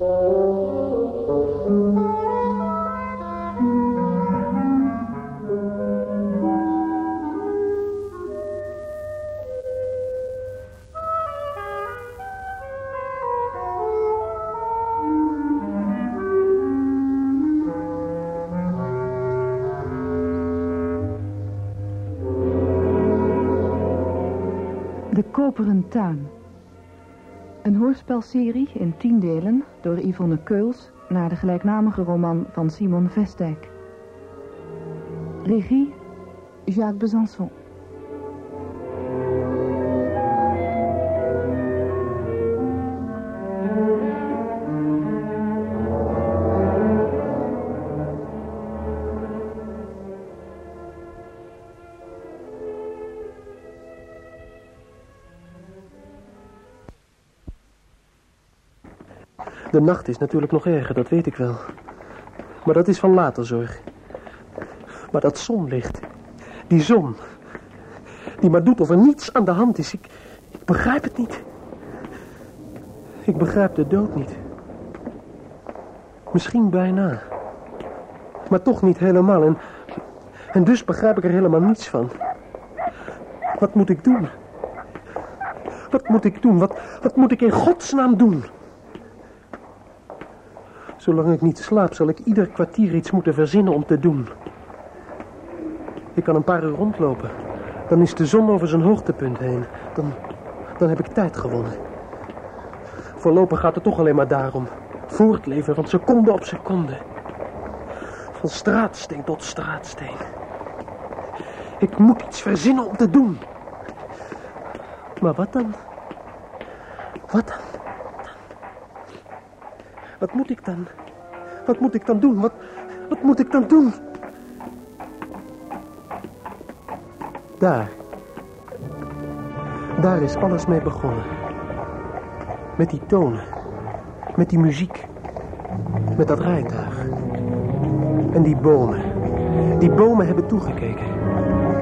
De Koperen Tuin. Hoorspelserie in tien delen door Yvonne Keuls naar de gelijknamige roman van Simon Vestijk. Regie Jacques Besançon. De nacht is natuurlijk nog erger, dat weet ik wel. Maar dat is van later zorg. Maar dat zonlicht, die zon, die maar doet of er niets aan de hand is, ik, ik begrijp het niet. Ik begrijp de dood niet. Misschien bijna. Maar toch niet helemaal. En, en dus begrijp ik er helemaal niets van. Wat moet ik doen? Wat moet ik doen? Wat, wat moet ik in godsnaam doen? Zolang ik niet slaap, zal ik ieder kwartier iets moeten verzinnen om te doen. Ik kan een paar uur rondlopen. Dan is de zon over zijn hoogtepunt heen. Dan, dan heb ik tijd gewonnen. Voorlopig gaat het toch alleen maar daarom. Voortleven van seconde op seconde. Van straatsteen tot straatsteen. Ik moet iets verzinnen om te doen. Maar wat dan? Wat dan? Wat moet ik dan? Wat moet ik dan doen? Wat, wat moet ik dan doen? Daar. Daar is alles mee begonnen. Met die tonen. Met die muziek. Met dat rijtuig. En die bomen. Die bomen hebben toegekeken.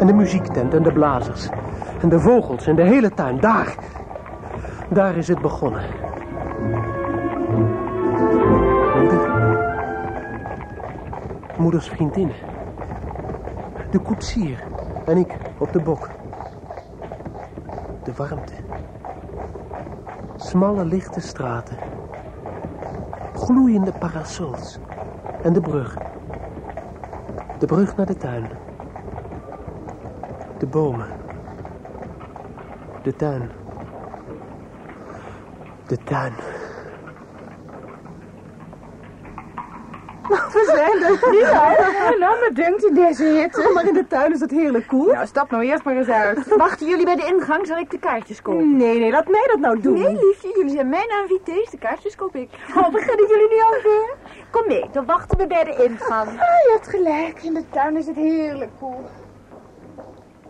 En de muziektent en de blazers. En de vogels en de hele tuin. Daar. Daar is het begonnen. Moeders vriendin. De koetsier. En ik op de bok. De warmte. Smalle lichte straten. Gloeiende parasols. En de brug. De brug naar de tuin. De bomen. De tuin. De tuin. Er. Ja, nou, me dunkt in deze hitte. Maar in de tuin is het heerlijk koel. Nou, stap nou eerst maar eens uit. Wachten jullie bij de ingang, zal ik de kaartjes kopen? Nee, nee, laat mij dat nou doen. Nee, liefje, jullie zijn mijn invitees, de kaartjes koop ik. Oh, beginnen jullie nu alweer? Kom mee, dan wachten we bij de ingang. Ah, je hebt gelijk. In de tuin is het heerlijk koel.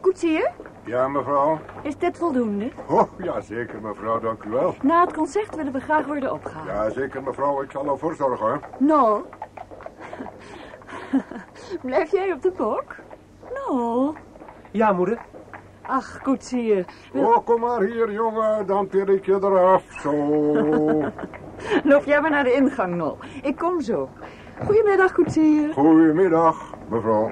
Koetsier, Ja, mevrouw. is dit voldoende? Oh, ja, zeker, mevrouw, dank u wel. Na het concert willen we graag worden opgehaald. Ja, zeker, mevrouw. Ik zal ervoor zorgen, hoor. Nou. Blijf jij op de bok? Nou. Ja, moeder. Ach, koetsier. Oh, kom maar hier, jongen. Dan tir ik je eraf. Zo. Loop jij maar naar de ingang, Nol. Ik kom zo. Goedemiddag, koetsier. Goedemiddag, mevrouw.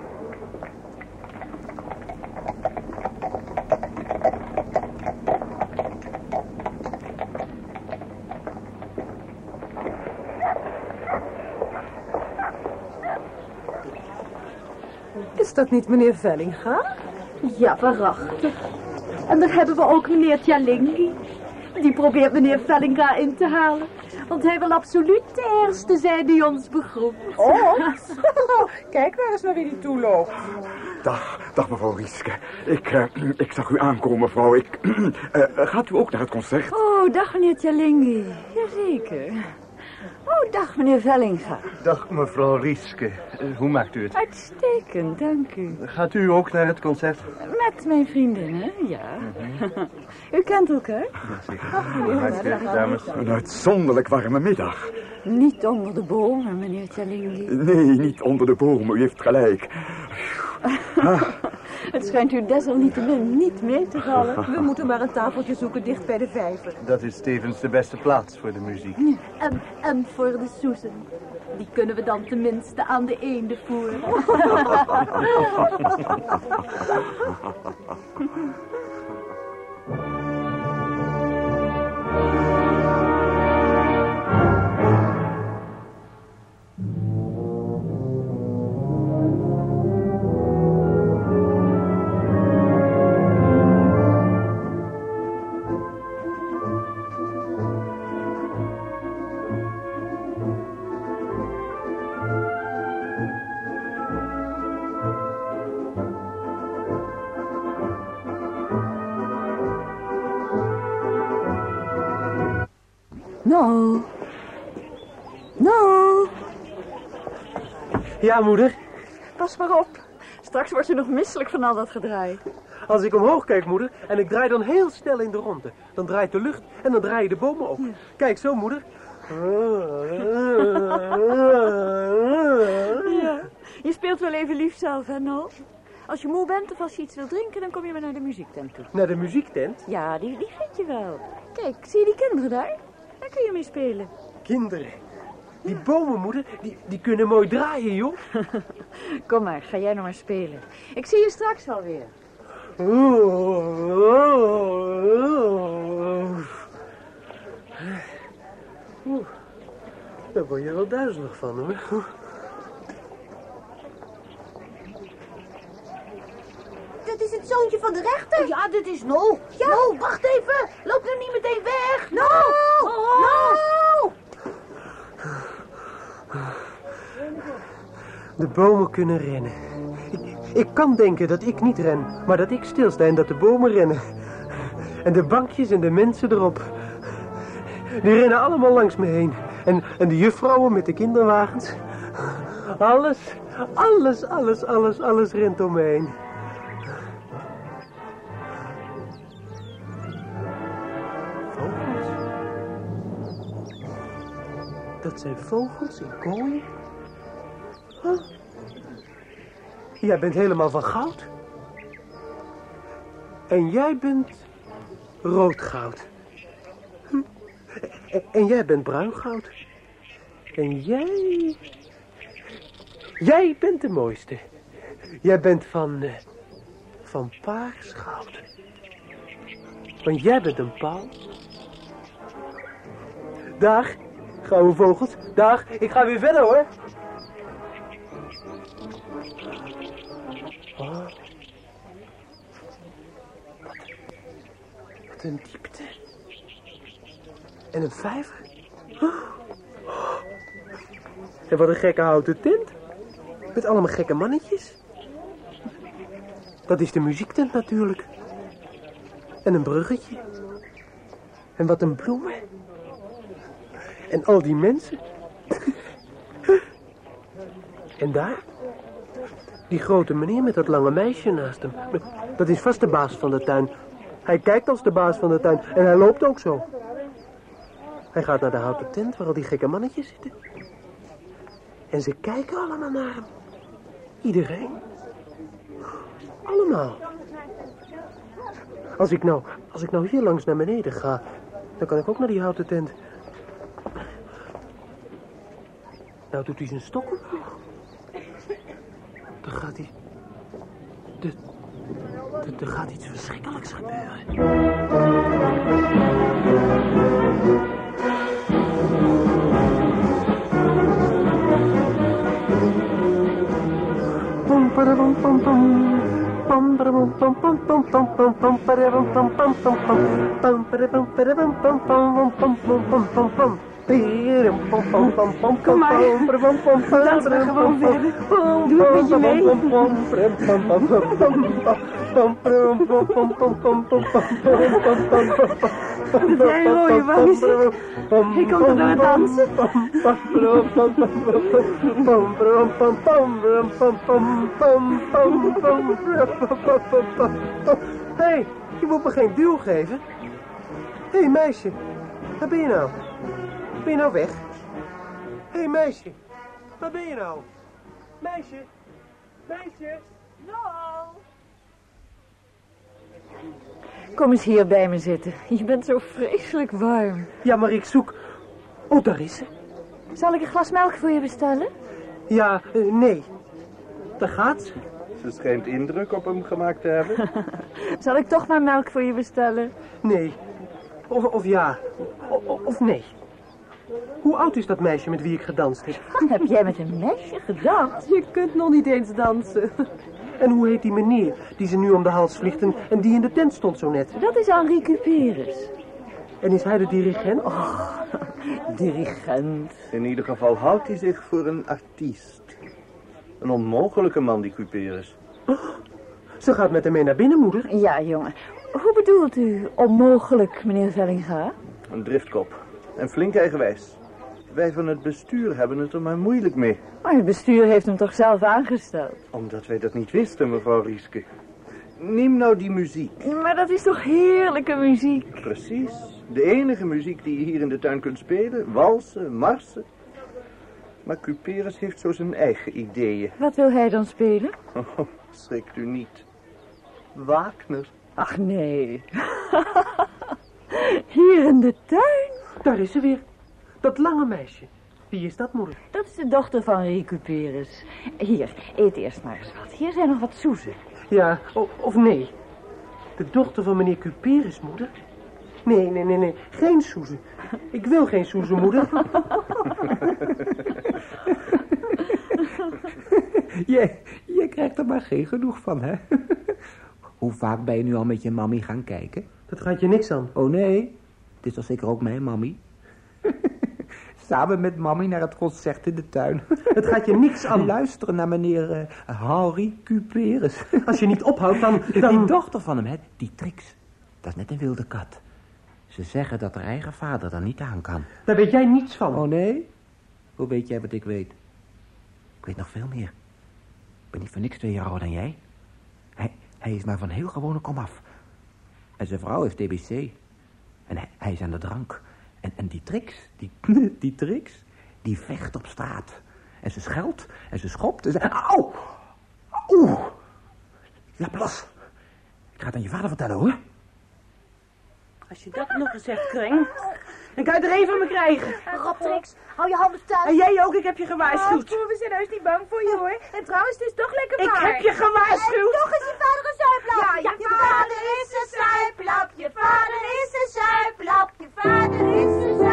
Dat niet meneer Vellinga? Ja, waarachtig. En dan hebben we ook meneer Tjalingi. Die probeert meneer Vellinga in te halen. Want hij wil absoluut de eerste zijn die ons begroet. Oh, kijk maar eens naar wie die toe loopt. Dag, dag mevrouw Rieske. Ik, eh, ik zag u aankomen, mevrouw. Ik, eh, gaat u ook naar het concert? Oh, dag meneer Tjalingi. Jazeker. Oh, dag meneer Vellinga. Dag mevrouw Rieske. Eh, hoe maakt u het? Uitstekend, dank u. Gaat u ook naar het concert? Met mijn vriendinnen, ja. u kent elkaar? Hartelijk, dames. Een uitzonderlijk warme middag. Niet onder de bomen, meneer Tjalingi. Nee, niet onder de bomen, u heeft gelijk. Ah, Het schijnt u desalniettemin niet mee te vallen. We moeten maar een tafeltje zoeken dicht bij de vijver. Dat is tevens de beste plaats voor de muziek. En, en voor de soezen. Die kunnen we dan tenminste aan de eende voeren. Nou. Nou. Ja, moeder. Pas maar op. Straks word je nog misselijk van al dat gedraai. Als ik omhoog kijk, moeder, en ik draai dan heel snel in de ronde. Dan draait de lucht en dan draaien de bomen ook. Kijk zo, moeder. Ja. Je speelt wel even lief zelf, hè, Noel? Als je moe bent of als je iets wil drinken, dan kom je maar naar de muziektent toe. Naar de muziektent. Ja, die, die vind je wel. Kijk, zie je die kinderen daar? Daar kun je mee spelen. Kinderen. Die bomen, moeder, die, die kunnen mooi draaien, joh. Kom maar, ga jij nou maar spelen. Ik zie je straks wel weer. Oeh, Daar word je wel duizelig van, hoor. Dat is het zoontje van de rechter. Ja, dit is Nol. Ja. Nol, wacht even. Loop nu niet meteen weg. Nol. Nol. De bomen kunnen rennen. Ik, ik kan denken dat ik niet ren, maar dat ik stilsta en dat de bomen rennen. En de bankjes en de mensen erop. Die rennen allemaal langs me heen. En, en de juffrouwen met de kinderwagens. Alles, alles, alles, alles, alles rent om me heen. Zijn vogels in? Huh? Jij bent helemaal van goud. En jij bent rood goud. Hm. En, en jij bent bruin goud. En jij... Jij bent de mooiste. Jij bent van... eh, van paars goud. Want jij bent een paal. Dag, gouden vogels. Dag, ik ga weer verder hoor. Oh. Wat, een diepte. En een vijver. Oh. En wat een gekke houten tent. Met allemaal gekke mannetjes. Dat is de muziektent natuurlijk. En een bruggetje. En wat een bloemen. En al die mensen. En daar? Die grote meneer met dat lange meisje naast hem. Dat is vast de baas van de tuin. Hij kijkt als de baas van de tuin. En hij loopt ook zo. Hij gaat naar de houten tent waar al die gekke mannetjes zitten. En ze kijken allemaal naar hem. Iedereen. Allemaal. Als ik nou, als ik nou hier langs naar beneden ga, dan kan ik ook naar die houten tent. Nou doet hij zijn stok. Dan gaat hij... Er, er, er gaat iets verschrikkelijks gebeuren. Pom, padabom, pom, pom. Kom maar. pom pom gewoon pom Doe het met je mee. pom pom pom pom pom komt er pom pom Hé, hey, je moet me geen duw geven. Hé hey, meisje, waar ben je nou? Ben je nou weg? Hé, hey, meisje. Waar ben je nou? Meisje. Meisje. Noel, Kom eens hier bij me zitten. Je bent zo vreselijk warm. Ja, maar ik zoek... Oh, daar is ze. Zal ik een glas melk voor je bestellen? Ja, eh, nee. Daar gaat ze. Ze schijnt indruk op hem gemaakt te hebben. Zal ik toch maar melk voor je bestellen? Nee. Of, of ja. O- of nee. Hoe oud is dat meisje met wie ik gedanst heb? Heb jij met een meisje gedanst? Je kunt nog niet eens dansen. En hoe heet die meneer die ze nu om de hals vliegt en, en die in de tent stond zo net? Dat is Henri Cuperus. En is hij de dirigent? Dirigent. In ieder geval houdt hij zich voor een artiest. Een onmogelijke man, die Cuperus. Ze gaat met hem mee naar binnen, moeder. Ja, jongen. Hoe bedoelt u onmogelijk, meneer Vellinga? Een driftkop. En flink eigenwijs. Wij van het bestuur hebben het er maar moeilijk mee. Maar het bestuur heeft hem toch zelf aangesteld? Omdat wij dat niet wisten, mevrouw Rieske. Neem nou die muziek. Maar dat is toch heerlijke muziek? Precies. De enige muziek die je hier in de tuin kunt spelen. Walsen, marsen. Maar Cuperus heeft zo zijn eigen ideeën. Wat wil hij dan spelen? Oh, schrikt u niet. Wagner. Ach, nee. Hier in de tuin? Daar is ze weer. Dat lange meisje. Wie is dat, moeder? Dat is de dochter van Recuperus. Hier, eet eerst maar eens wat. Hier zijn nog wat soezen. Ja, of nee. De dochter van meneer Cuperus, moeder? Nee, nee, nee, nee. Geen Soeze. Ik wil geen Soeze, moeder. Jij, jij krijgt er maar geen genoeg van, hè? Hoe vaak ben je nu al met je mammy gaan kijken? Dat gaat je niks aan. Oh nee, het is toch zeker ook mijn mammy? Samen met mammy naar het concert in de tuin. Het gaat je niks aan. Luisteren naar meneer eh, Henri Cuperus. Als je niet ophoudt, dan... Die dan... dochter van hem, hè, die Trix. Dat is net een wilde kat. Ze zeggen dat haar eigen vader er niet aan kan. Daar weet jij niets van. Oh nee? Hoe weet jij wat ik weet? Ik weet nog veel meer. Ik ben niet voor niks twee jaar ouder dan jij. Hij, hij is maar van heel gewone komaf. En zijn vrouw heeft TBC. En hij, is aan de drank. En, en die Trix, die, die Trix, die vecht op straat. En ze scheldt en ze schopt en ze... Auw! Oeh! Laat. Ik ga het aan je vader vertellen, hoor. Als je dat nog eens zegt, Kreng, dan kan je er één van me krijgen. Rottrix, hou je handen thuis. En jij ook, ik heb je gewaarschuwd. we zijn heus niet bang voor je, hoor. En trouwens, het is toch lekker Ik heb je gewaarschuwd. Toch is je vader een zuiplap. Ja, ja, je vader is een zuiplap. Je vader is een zuiplap. Je vader is een zuiplap.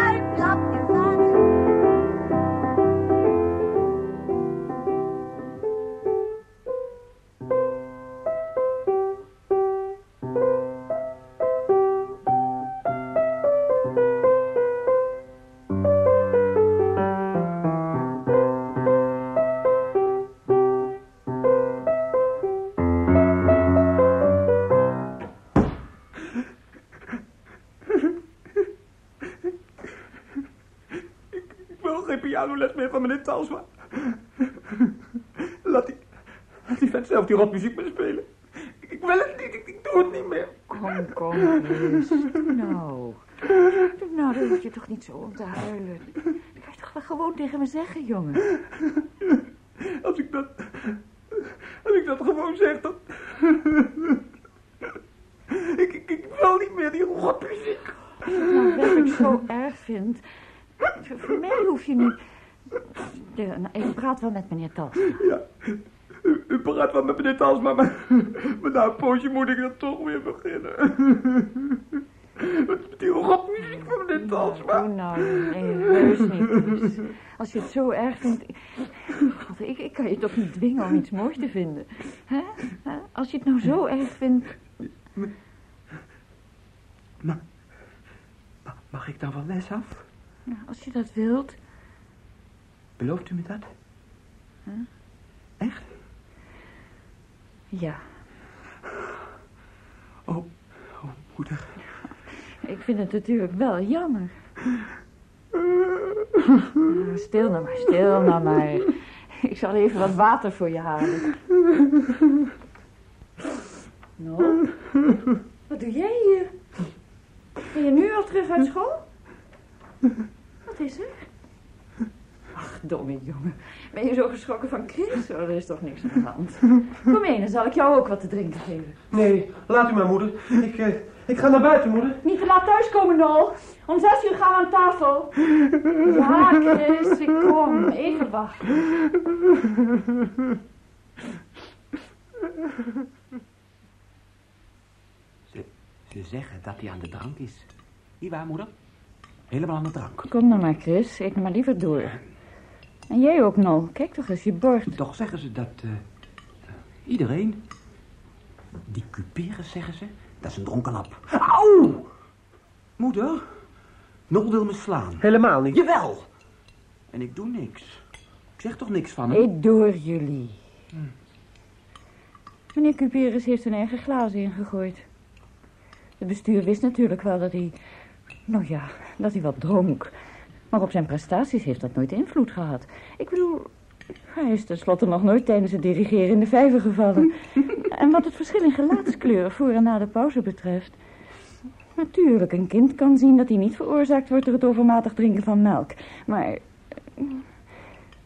Pianoles meer van meneer Talsma. Laat die, laat die vent zelf die rotmuziek maar spelen. Ik, wil het niet, ik, doe het niet meer. Kom, kom, rust. Nou. Nou, dan hoef je toch niet zo om te huilen. Dat kan je toch wel gewoon tegen me zeggen, jongen. Als ik dat, als ik dat gewoon zeg, dan... Ik, ik, ik wil niet meer die rotmuziek. Nou, wat ik zo erg vind... Voor, voor mij hoef je niet... Ja, nou, ik praat wel met meneer Tals. Ja, u, u praat wel met meneer Talsma, maar, maar na een poosje moet ik dan toch weer beginnen. Met die rotmuziek van meneer Talsma. Oh, nou, nee, heus niet. Dus als je het zo erg vindt... God, ik, ik kan je toch niet dwingen om iets moois te vinden. Hè? Als je het nou zo erg vindt... Ma- Mag ik dan van les af? nou, als je dat wilt... Belooft u me dat? Echt? Ja, Oh, oh, moeder. ik vind het natuurlijk wel jammer. Nou, Stil nou maar, stil nou maar. Ik zal even wat water voor je halen. Nou, wat doe jij hier? Ben je nu al terug uit school? Wat is er? Domme jongen. Ben je zo geschrokken van Chris? Oh, er is toch niks aan de hand. Kom mee, dan zal ik jou ook wat te drinken geven. Nee, laat u maar, moeder. Ik, eh, ik ga naar buiten, moeder. Niet te laat thuiskomen, Nol. Om zes uur gaan we aan tafel. Ja, Chris, ik kom. Even wachten. Ze, ze zeggen dat hij aan de drank is. Niet waar, moeder? Helemaal aan de drank. Kom dan maar, Chris. Eet nou maar liever door. En jij ook, Nol. Kijk toch eens je bord. Toch zeggen ze dat... eh, iedereen... Die Cuperus, zeggen ze, dat is een dronkenlap. Auw! Moeder, Nol wil me slaan. Helemaal niet. Jawel! En ik doe niks. Ik zeg toch niks van hem? Eet door, jullie. Meneer Cuperus heeft zijn eigen glazen ingegooid. Het bestuur wist natuurlijk wel dat hij... Nou ja, dat hij wat dronk. Maar op zijn prestaties heeft dat nooit invloed gehad. Ik bedoel, hij is tenslotte nog nooit tijdens het dirigeren in de vijver gevallen. en wat het verschil in gelaatskleur voor en na de pauze betreft... Natuurlijk, een kind kan zien dat hij niet veroorzaakt wordt door het overmatig drinken van melk. Maar...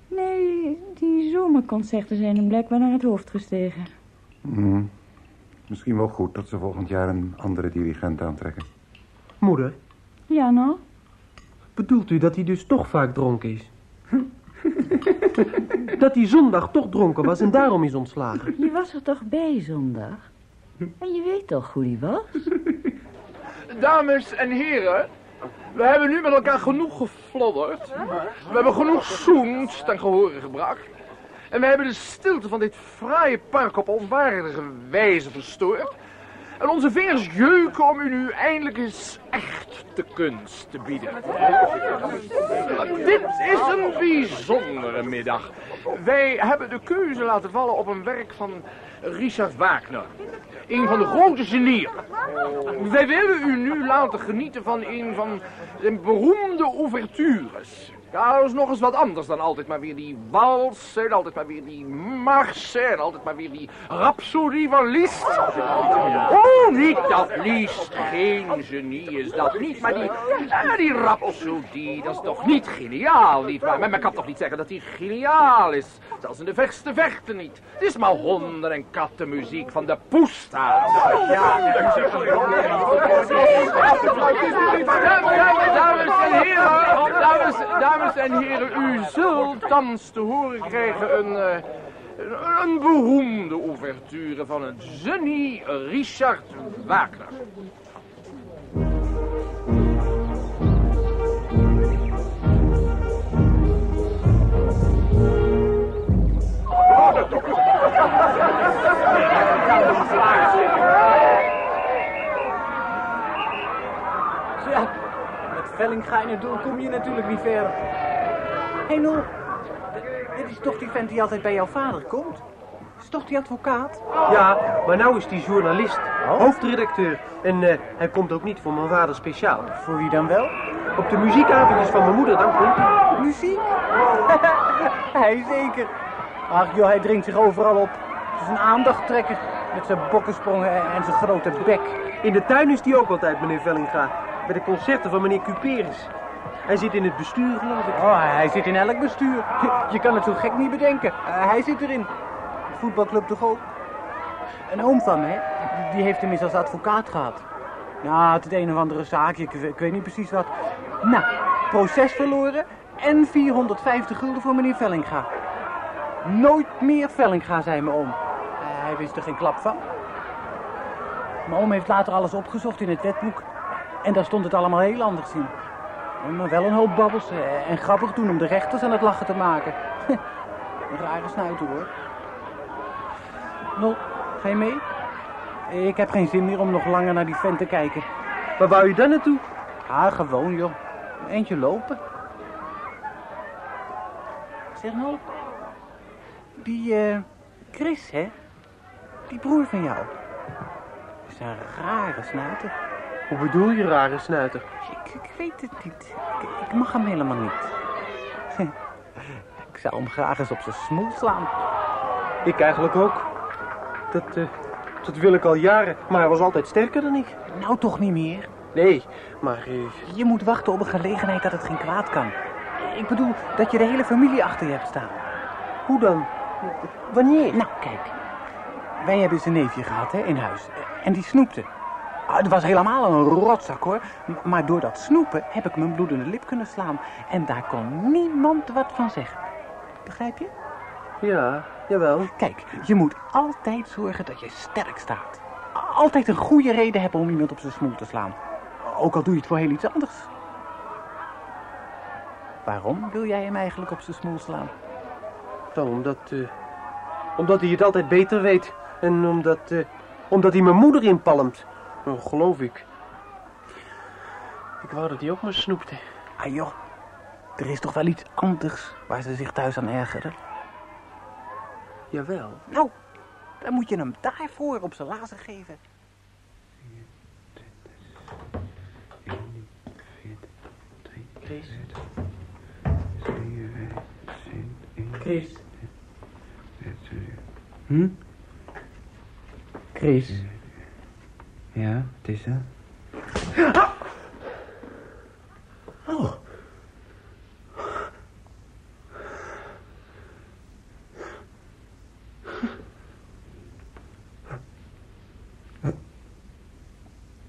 Nee, die zomerconcerten zijn hem blijkbaar naar het hoofd gestegen. Mhm. Misschien wel goed dat ze volgend jaar een andere dirigent aantrekken. Moeder, Ja, nou? Bedoelt u dat hij dus toch vaak dronken is? dat hij zondag toch dronken was en daarom is ontslagen? Je was er toch bij zondag? En je weet toch hoe die was? Dames en heren, we hebben nu met elkaar genoeg geflodderd. We hebben genoeg zoens ten gehore gebracht. En we hebben de stilte van dit fraaie park op onwaardige wijze verstoord. En onze vingers jeuken om u nu eindelijk eens echt de kunst te bieden. Dit is een bijzondere middag. Wij hebben de keuze laten vallen op een werk van Richard Wagner. Een van de grote genieën. Wij willen u nu laten genieten van een van zijn beroemde ouvertures. Ja, dat is nog eens wat anders dan altijd maar weer die walsen, altijd maar weer die marsen en altijd maar weer die rhapsodie van Liszt. Oh, niet dat Liszt geen genie is, dat niet, maar die, die rhapsodie, dat is toch niet geniaal, niet waar? Maar men kan toch niet zeggen dat die geniaal is, zelfs in de verste vechten niet. Het is maar honden- en kattenmuziek van de poesta. Dames en heren, dames, dames en heren, u zult thans te horen krijgen een, eh, een, beroemde ouverture van het genie Richard Wagner. Vellinga in het doel kom je natuurlijk niet ver. Hé hey Nol, dit is toch die vent die altijd bij jouw vader komt? Is toch die advocaat? Ja, maar nou is hij journalist, hoofdredacteur. En eh, hij komt ook niet voor mijn vader speciaal. Voor wie dan wel? Op de muziekavondjes van mijn moeder, dan komt hij. Muziek? hij zeker. Ach joh, hij dringt zich overal op. Het is een aandachttrekker. Met zijn bokkensprongen en zijn grote bek. In de tuin is hij ook altijd, meneer Vellinga. Bij de concerten van meneer Cuperus. Hij zit in het bestuur, geloof ik. Oh, hij zit in elk bestuur. Je kan het zo gek niet bedenken. Eh, hij zit erin. Voetbalclub toch ook? Een oom van mij, die heeft hem eens als advocaat gehad. Ja, het een of andere zaakje, ik weet niet precies wat. Nou, proces verloren en 450 gulden voor meneer Vellinga. Nooit meer Vellinga, zei mijn oom. Eh, hij wist er geen klap van. Mijn oom heeft later alles opgezocht in het wetboek. En daar stond het allemaal heel anders in. Maar wel een hoop babbels eh, en grappig doen om de rechters aan het lachen te maken. een rare snuiter hoor. Nol, ga je mee? Ik heb geen zin meer om nog langer naar die vent te kijken. Waar wou je dan naartoe? Ah, gewoon joh. Eentje lopen. Zeg Nol. Die eh Chris, hè? Die broer van jou. Is een rare snuiter. Hoe bedoel je, rare snuiter? Ik, ik weet het niet. Ik, ik mag hem helemaal niet. ik zou hem graag eens op zijn smoel slaan. Ik eigenlijk ook. Dat, eh, dat wil ik al jaren. Maar hij was altijd sterker dan ik. Nou toch niet meer. Nee, maar... eh, Je moet wachten op een gelegenheid dat het geen kwaad kan. Ik bedoel dat je de hele familie achter je hebt staan. Hoe dan? Wanneer? Nou, kijk. Wij hebben zijn neefje gehad, hè, in huis. En die snoepte. Ah, Het was helemaal een rotzak, hoor. Maar door dat snoepen heb ik mijn bloedende lip kunnen slaan. En daar kon niemand wat van zeggen. Begrijp je? Ja, jawel. Kijk, je moet altijd zorgen dat je sterk staat. Altijd een goede reden hebben om iemand op zijn smoel te slaan. Ook al doe je het voor heel iets anders. Waarom wil jij hem eigenlijk op zijn smoel slaan? Dan omdat, eh, omdat hij het altijd beter weet. En omdat, eh, omdat hij mijn moeder inpalmt. Oh, geloof ik. Ik wou dat hij ook maar snoepte. Ah joh, er is toch wel iets anders waar ze zich thuis aan ergeren? Jawel. Nou, dan moet je hem daarvoor op zijn lazen geven. Chris. Chris. Hm? Chris. Ja, het is er. Oh.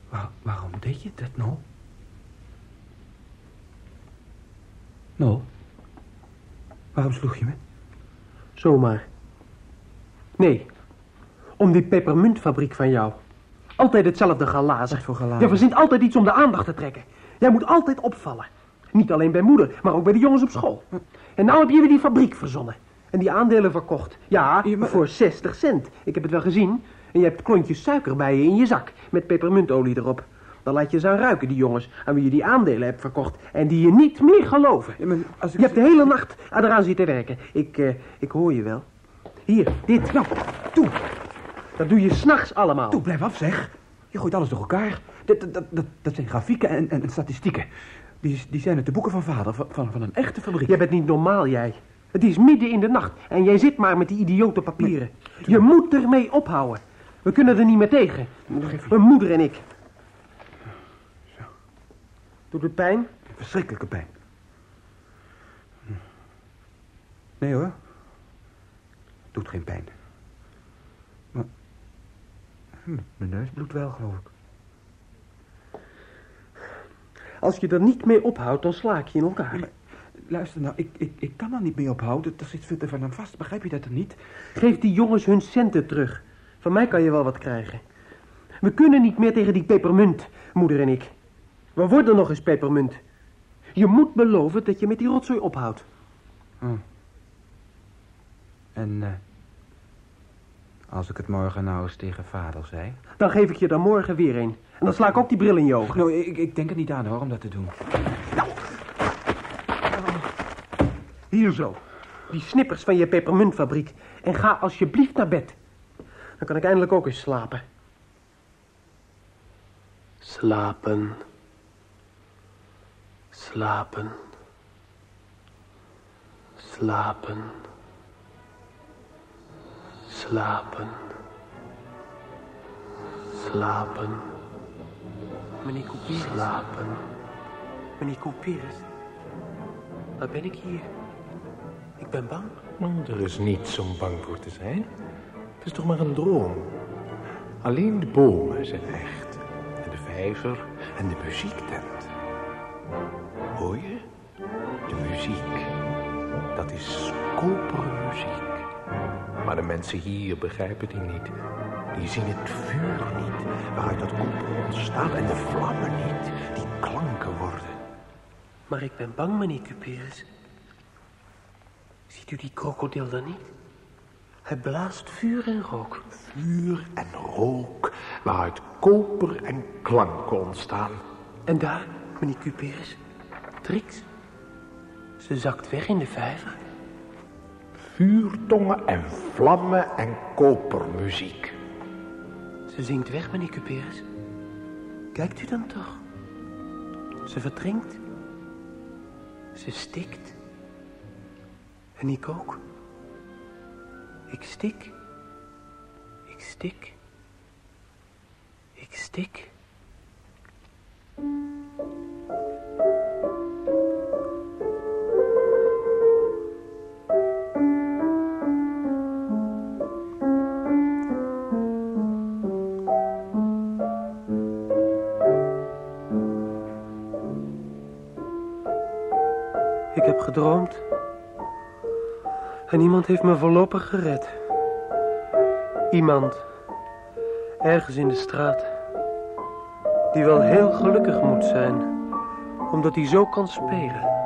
Waar- waarom deed je dat nou? Nou? Waarom sloeg je me? Zomaar. Nee. Om die pepermuntfabriek van jou. Altijd hetzelfde galazen. Wat voor? Je verzint altijd iets om de aandacht te trekken. Jij moet altijd opvallen. Niet alleen bij moeder, maar ook bij de jongens op school. En nou heb je weer die fabriek verzonnen. En die aandelen verkocht. Ja, voor 60 cent. Ik heb het wel gezien. En je hebt klontjes suiker bij je in je zak. Met pepermuntolie erop. Dan laat je ze aan ruiken, die jongens, aan wie je die aandelen hebt verkocht. En die je niet meer geloven. Je hebt de hele nacht eraan zitten werken. Ik, eh, ik hoor je wel. Hier, dit. Nou, toe. Dat doe je s'nachts allemaal. Toe, blijf af, zeg. Je gooit alles door elkaar. Dat, dat, dat, dat, zijn grafieken en, en, en statistieken. Die, die zijn uit de boeken van vader, van, van, een echte fabriek. Jij bent niet normaal, jij. Het is midden in de nacht en jij zit maar met die idiote papieren. Je moet ermee ophouden. We kunnen er niet meer tegen. Mijn moeder en ik. Doet het pijn? Verschrikkelijke pijn. Nee hoor. Doet geen pijn. Hm, Mijn neus bloedt wel, geloof ik. Als je er niet mee ophoudt, dan sla ik je in elkaar. Luister nou, ik, ik, ik kan er niet mee ophouden. Er zit veel te veel aan vast. Begrijp je dat er niet? Geef die jongens hun centen terug. Van mij kan je wel wat krijgen. We kunnen niet meer tegen die pepermunt, moeder en ik. We worden nog eens pepermunt. Je moet beloven dat je met die rotzooi ophoudt. Hm. En eh, als ik het morgen nou eens tegen vader zei? Dan geef ik je er morgen weer een. En dan sla ik ook die bril in je ogen. Nou, ik, ik denk er niet aan hoor, om dat te doen. Hier zo. Die snippers van je pepermuntfabriek. En ga alsjeblieft naar bed. Dan kan ik eindelijk ook eens slapen. Slapen. Slapen. Slapen. Slapen. Slapen. Meneer Couperus. Slapen. Meneer Couperus. Waar ben ik hier? Ik ben bang. Nou, er is niets om bang voor te zijn. Het is toch maar een droom. Alleen de bomen zijn echt. En de vijver en de muziektent. Hoor je? De muziek. Dat is kopermuziek. Maar de mensen hier begrijpen die niet. Die zien het vuur niet, waaruit dat koper ontstaat. En de vlammen niet, die klanken worden. Maar ik ben bang, meneer Cuperus. Ziet u die krokodil dan niet? Hij blaast vuur en rook. Vuur en rook, waaruit koper en klanken ontstaan. En daar, meneer Cuperus, Trix. Ze zakt weg in de vijver. Vuurtongen en vlammen en kopermuziek. Ze zingt weg, meneer Cuperus. Kijkt u dan toch? Ze verdrinkt. Ze stikt. En ik ook. Ik stik. Ik stik. Ik stik. Gedroomd. En iemand heeft me voorlopig gered. Iemand, ergens in de straat, die wel heel gelukkig moet zijn, omdat hij zo kan spelen.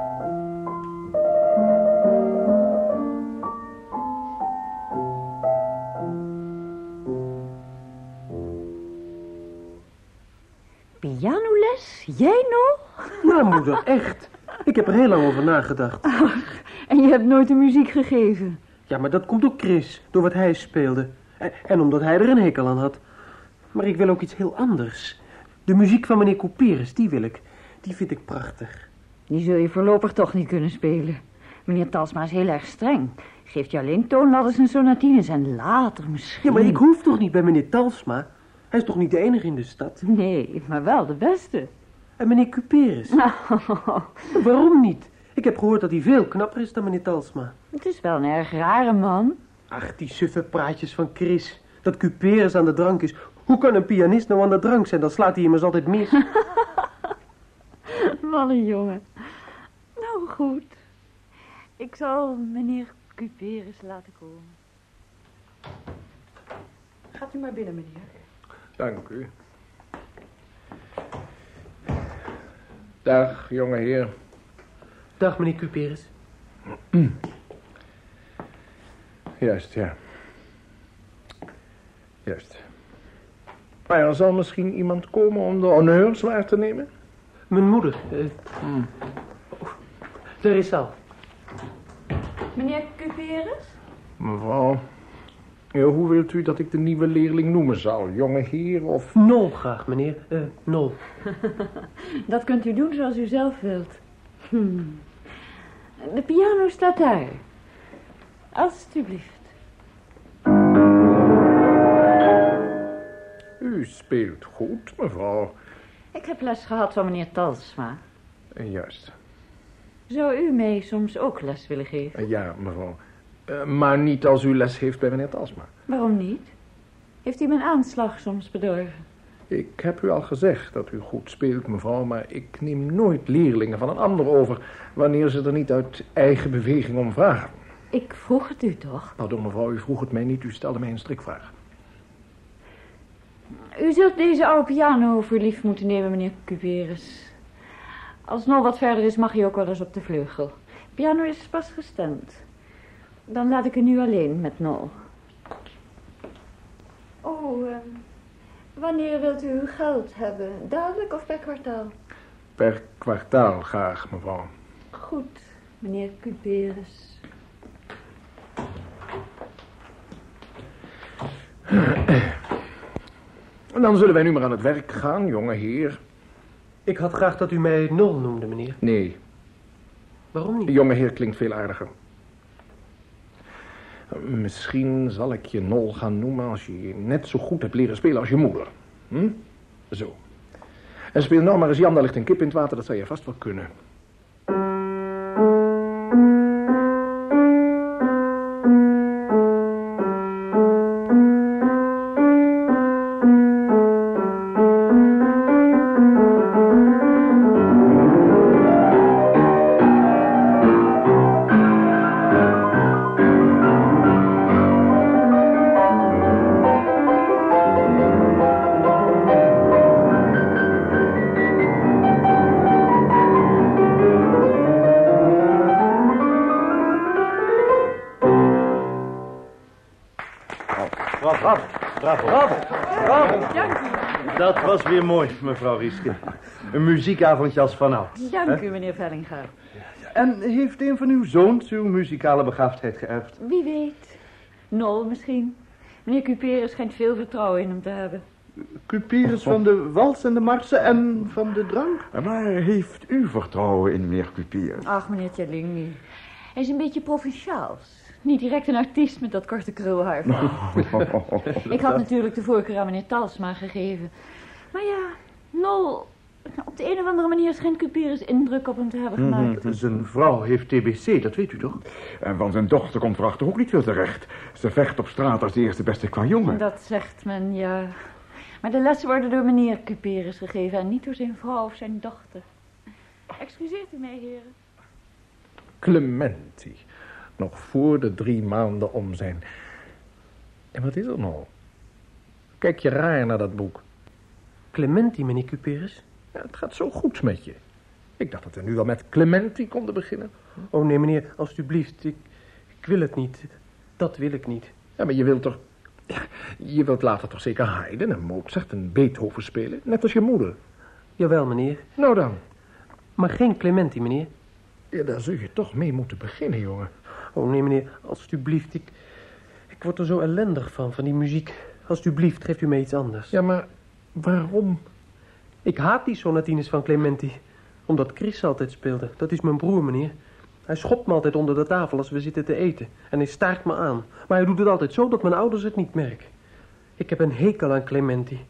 Pianoles? Jij nog? Ja, moeder, echt. Ik heb er heel lang over nagedacht. En je hebt nooit de muziek gegeven? Ja, maar dat komt door Chris, door wat hij speelde. En, en omdat hij er een hekel aan had. Maar ik wil ook iets heel anders. De muziek van meneer Couperus, die wil ik. Die vind ik prachtig. Die zul je voorlopig toch niet kunnen spelen. Meneer Talsma is heel erg streng. Geeft je alleen toonladders en sonatines en later misschien. Ja, maar ik hoef toch niet bij meneer Talsma? Hij is toch niet de enige in de stad? Nee, maar wel de beste. En meneer Couperus? Waarom niet? Ik heb gehoord dat hij veel knapper is dan meneer Talsma. Het is wel een erg rare man. Ach, die suffe praatjes van Chris. Dat Couperus aan de drank is. Hoe kan een pianist nou aan de drank zijn? Dan slaat hij immers altijd mis. Wat een jongen. Nou goed. Ik zal meneer Cuperus laten komen. Gaat u maar binnen, meneer. Dank u. Dag, jonge heer. Dag, meneer Couperus. Juist, ja. Juist. Maar er zal misschien iemand komen om de honneurs waar te nemen? Mijn moeder. Daar is al. Meneer Cuperus? Mevrouw, ja, hoe wilt u dat ik de nieuwe leerling noemen zal? Jonge heer of... Nol graag, meneer. Eh, Nol. Dat kunt u doen zoals u zelf wilt. Hm. De piano staat daar. Alsjeblieft. U speelt goed, mevrouw. Ik heb les gehad van meneer Talsma. Eh, Juist. Zou u mij soms ook les willen geven? Eh, Ja, mevrouw. Eh, maar niet als u les heeft bij meneer Talsma. Waarom niet? Heeft u mijn aanslag soms bedorven? Ik heb u al gezegd dat u goed speelt, mevrouw, maar ik neem nooit leerlingen van een ander over wanneer ze er niet uit eigen beweging om vragen. Ik vroeg het u toch? Pardon, mevrouw, u vroeg het mij niet, u stelde mij een strikvraag. U zult deze oude piano voor lief moeten nemen, meneer Cuperus. Als nog wat verder is, mag hij ook wel eens op de vleugel. Piano is pas gestemd. Dan laat ik u nu alleen met Nol. Oh, ehm, wanneer wilt u uw geld hebben? Dadelijk of per kwartaal? Per kwartaal graag, mevrouw. Goed, meneer Cuperus. En dan zullen wij nu maar aan het werk gaan, jonge heer. Ik had graag dat u mij Nol noemde, meneer. Nee, Waarom niet? jonge heer klinkt veel aardiger. Misschien zal ik je Nol gaan noemen als je net zo goed hebt leren spelen als je moeder. Hm? Zo. En speel nou maar eens Jan, daar ligt een kip in het water, dat zou je vast wel kunnen. Weer mooi, mevrouw Rieske. Een muziekavondje als vanouds. Dank hè? u, meneer Vellinga. En heeft een van uw zoons uw muzikale begaafdheid geërfd? Wie weet. Nol misschien. Meneer Cuperus schijnt veel vertrouwen in hem te hebben. Cuperus van de wals en de marsen en van de drank? Maar heeft u vertrouwen in meneer Cupier? Ach, meneer Tjallingi. Hij is een beetje provinciaals. Niet direct een artiest met dat korte krulhaar. Ik had natuurlijk de voorkeur aan meneer Talsma gegeven. Maar ja, Nol... Op de een of andere manier schijnt Cuperus indruk op hem te hebben gemaakt. Mhm, Zijn vrouw heeft TBC, dat weet u toch? En van zijn dochter komt erachter ook niet veel terecht. Ze vecht op straat als de eerste beste qua jongen. Dat zegt men, ja. Maar de lessen worden door meneer Cuperus gegeven... en niet door zijn vrouw of zijn dochter. Excuseert u mij, heren. Clementi. Nog voor de drie maanden om zijn. En wat is er nou? Kijk je raar naar dat boek. Clementi, meneer Cuperus? Ja, het gaat zo goed met je. Ik dacht dat we nu al met Clementi konden beginnen. Oh nee, meneer, alstublieft. Ik, ik wil het niet. Dat wil ik niet. Ja, maar je wilt toch... Ja, je wilt later toch zeker Haydn en Mozart en Beethoven spelen? Net als je moeder. Jawel, meneer. Nou dan. Maar geen Clementi, meneer. Ja, daar zul je toch mee moeten beginnen, jongen. Oh nee, meneer, alstublieft. Ik, ik word er zo ellendig van, van die muziek. Alstublieft, geeft u mij iets anders. Ja, maar waarom? Ik haat die sonatines van Clementi. Omdat Chris altijd speelde. Dat is mijn broer, meneer. Hij schopt me altijd onder de tafel als we zitten te eten. En hij staart me aan. Maar hij doet het altijd zo dat mijn ouders het niet merken. Ik heb een hekel aan Clementi.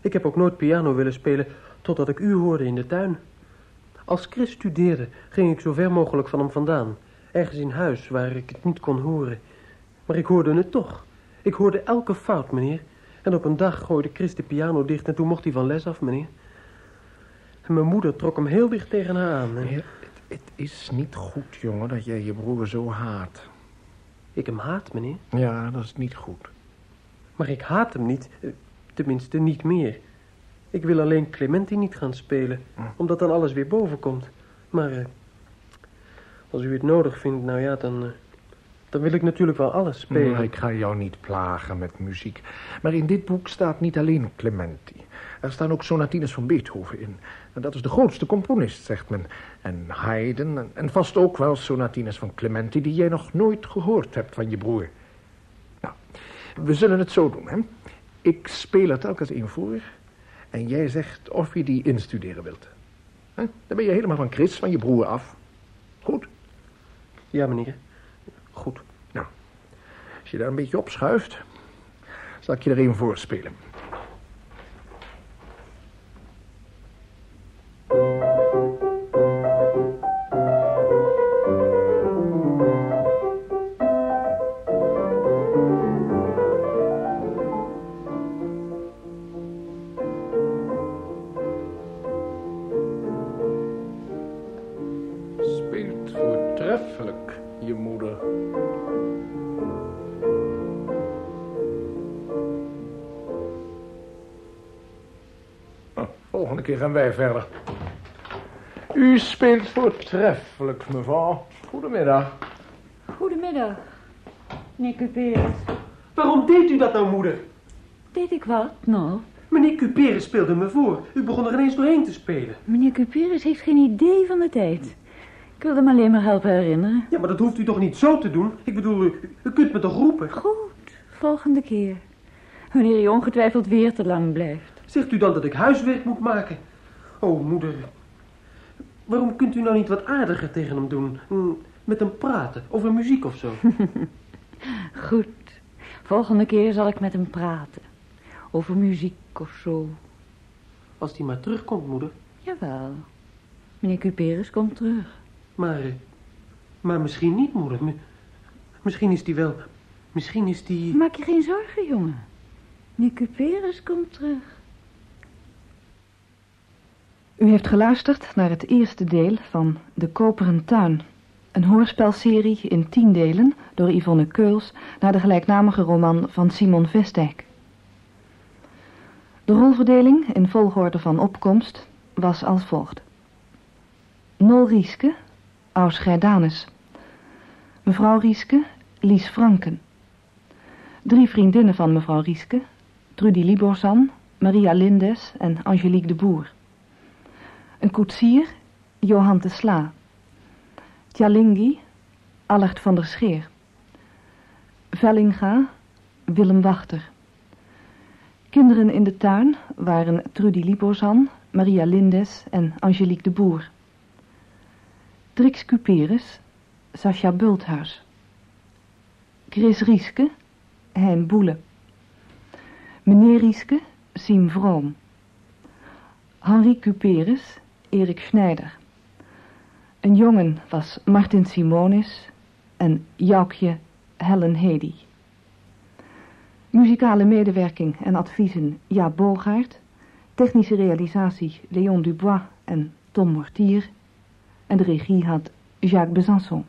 Ik heb ook nooit piano willen spelen totdat ik u hoorde in de tuin. Als Chris studeerde, ging ik zo ver mogelijk van hem vandaan. Ergens in huis waar ik het niet kon horen. Maar ik hoorde het toch. Ik hoorde elke fout, meneer. En op een dag gooide Chris de piano dicht en toen mocht hij van les af, meneer. En mijn moeder trok hem heel dicht tegen haar aan. Ja, het, het is niet goed, jongen, dat jij je broer zo haat. Ik hem haat, meneer. Ja, dat is niet goed. Maar ik haat hem niet. eh, Tenminste, niet meer. Ik wil alleen Clementi niet gaan spelen, omdat dan alles weer boven komt. Maar eh, als u het nodig vindt, nou ja, dan, eh, dan wil ik natuurlijk wel alles spelen. Nee, ik ga jou niet plagen met muziek. Maar in dit boek staat niet alleen Clementi. Er staan ook sonatines van Beethoven in. En dat is de grootste componist, zegt men. En Haydn en, en vast ook wel sonatines van Clementi... die jij nog nooit gehoord hebt van je broer. Nou, we zullen het zo doen, hè. Ik speel er telkens een voor... en jij zegt of je die instuderen wilt. Hè? Dan ben je helemaal van Chris, van je broer af. Goed? Ja, meneer. Goed. Nou, als je daar een beetje op schuift... zal ik je er een voorspelen. Gaan wij verder. U speelt voortreffelijk, mevrouw. Goedemiddag. Goedemiddag, meneer Cuperus. Waarom deed u dat nou, moeder? Deed ik wat, nou? Meneer Cuperus speelde me voor. U begon er ineens doorheen te spelen. Meneer Cuperus heeft geen idee van de tijd. Ik wilde hem alleen maar helpen herinneren. Ja, maar dat hoeft u toch niet zo te doen? Ik bedoel, u, u kunt me toch roepen? Goed, volgende keer. Wanneer hij ongetwijfeld weer te lang blijft. Zegt u dan dat ik huiswerk moet maken? Oh, moeder. Waarom kunt u nou niet wat aardiger tegen hem doen? Hm, Met hem praten, over muziek of zo. Goed. Volgende keer zal ik met hem praten. Over muziek of zo. Als hij maar terugkomt, moeder. Jawel. Meneer Cuperus komt terug. Maar, eh, maar misschien niet, moeder. Mi- Misschien is die wel... Misschien is die... Maak je geen zorgen, jongen. Meneer Cuperus komt terug. U heeft geluisterd naar het eerste deel van De Koperen Tuin. Een hoorspelserie in tien delen door Yvonne Keuls naar de gelijknamige roman van Simon Vestdijk. De rolverdeling in volgorde van opkomst was als volgt. Nol Rieske, Aus Gerdanus. Mevrouw Rieske, Lies Franken. Drie vriendinnen van mevrouw Rieske, Trudy Liborzan, Maria Lindes en Angelique de Boer. Een koetsier, Johan de Sla. Tjalingi, Allert van der Scheer. Vellinga, Willem Wachter. Kinderen in de tuin waren Trudy Liborzan, Maria Lindes en Angelique de Boer. Trix Cuperus, Sascha Bulthuis. Chris Rieske, Hein Boele. Meneer Rieske, Siem Vroom. Henri Cuperus, Erik Schneider. Een jongen was Martin Simonis en Joukje Helen Hedy. Muzikale medewerking en adviezen Jaap Bogaert. Technische realisatie Leon Dubois en Tom Mortier. En de regie had Jacques Besançon.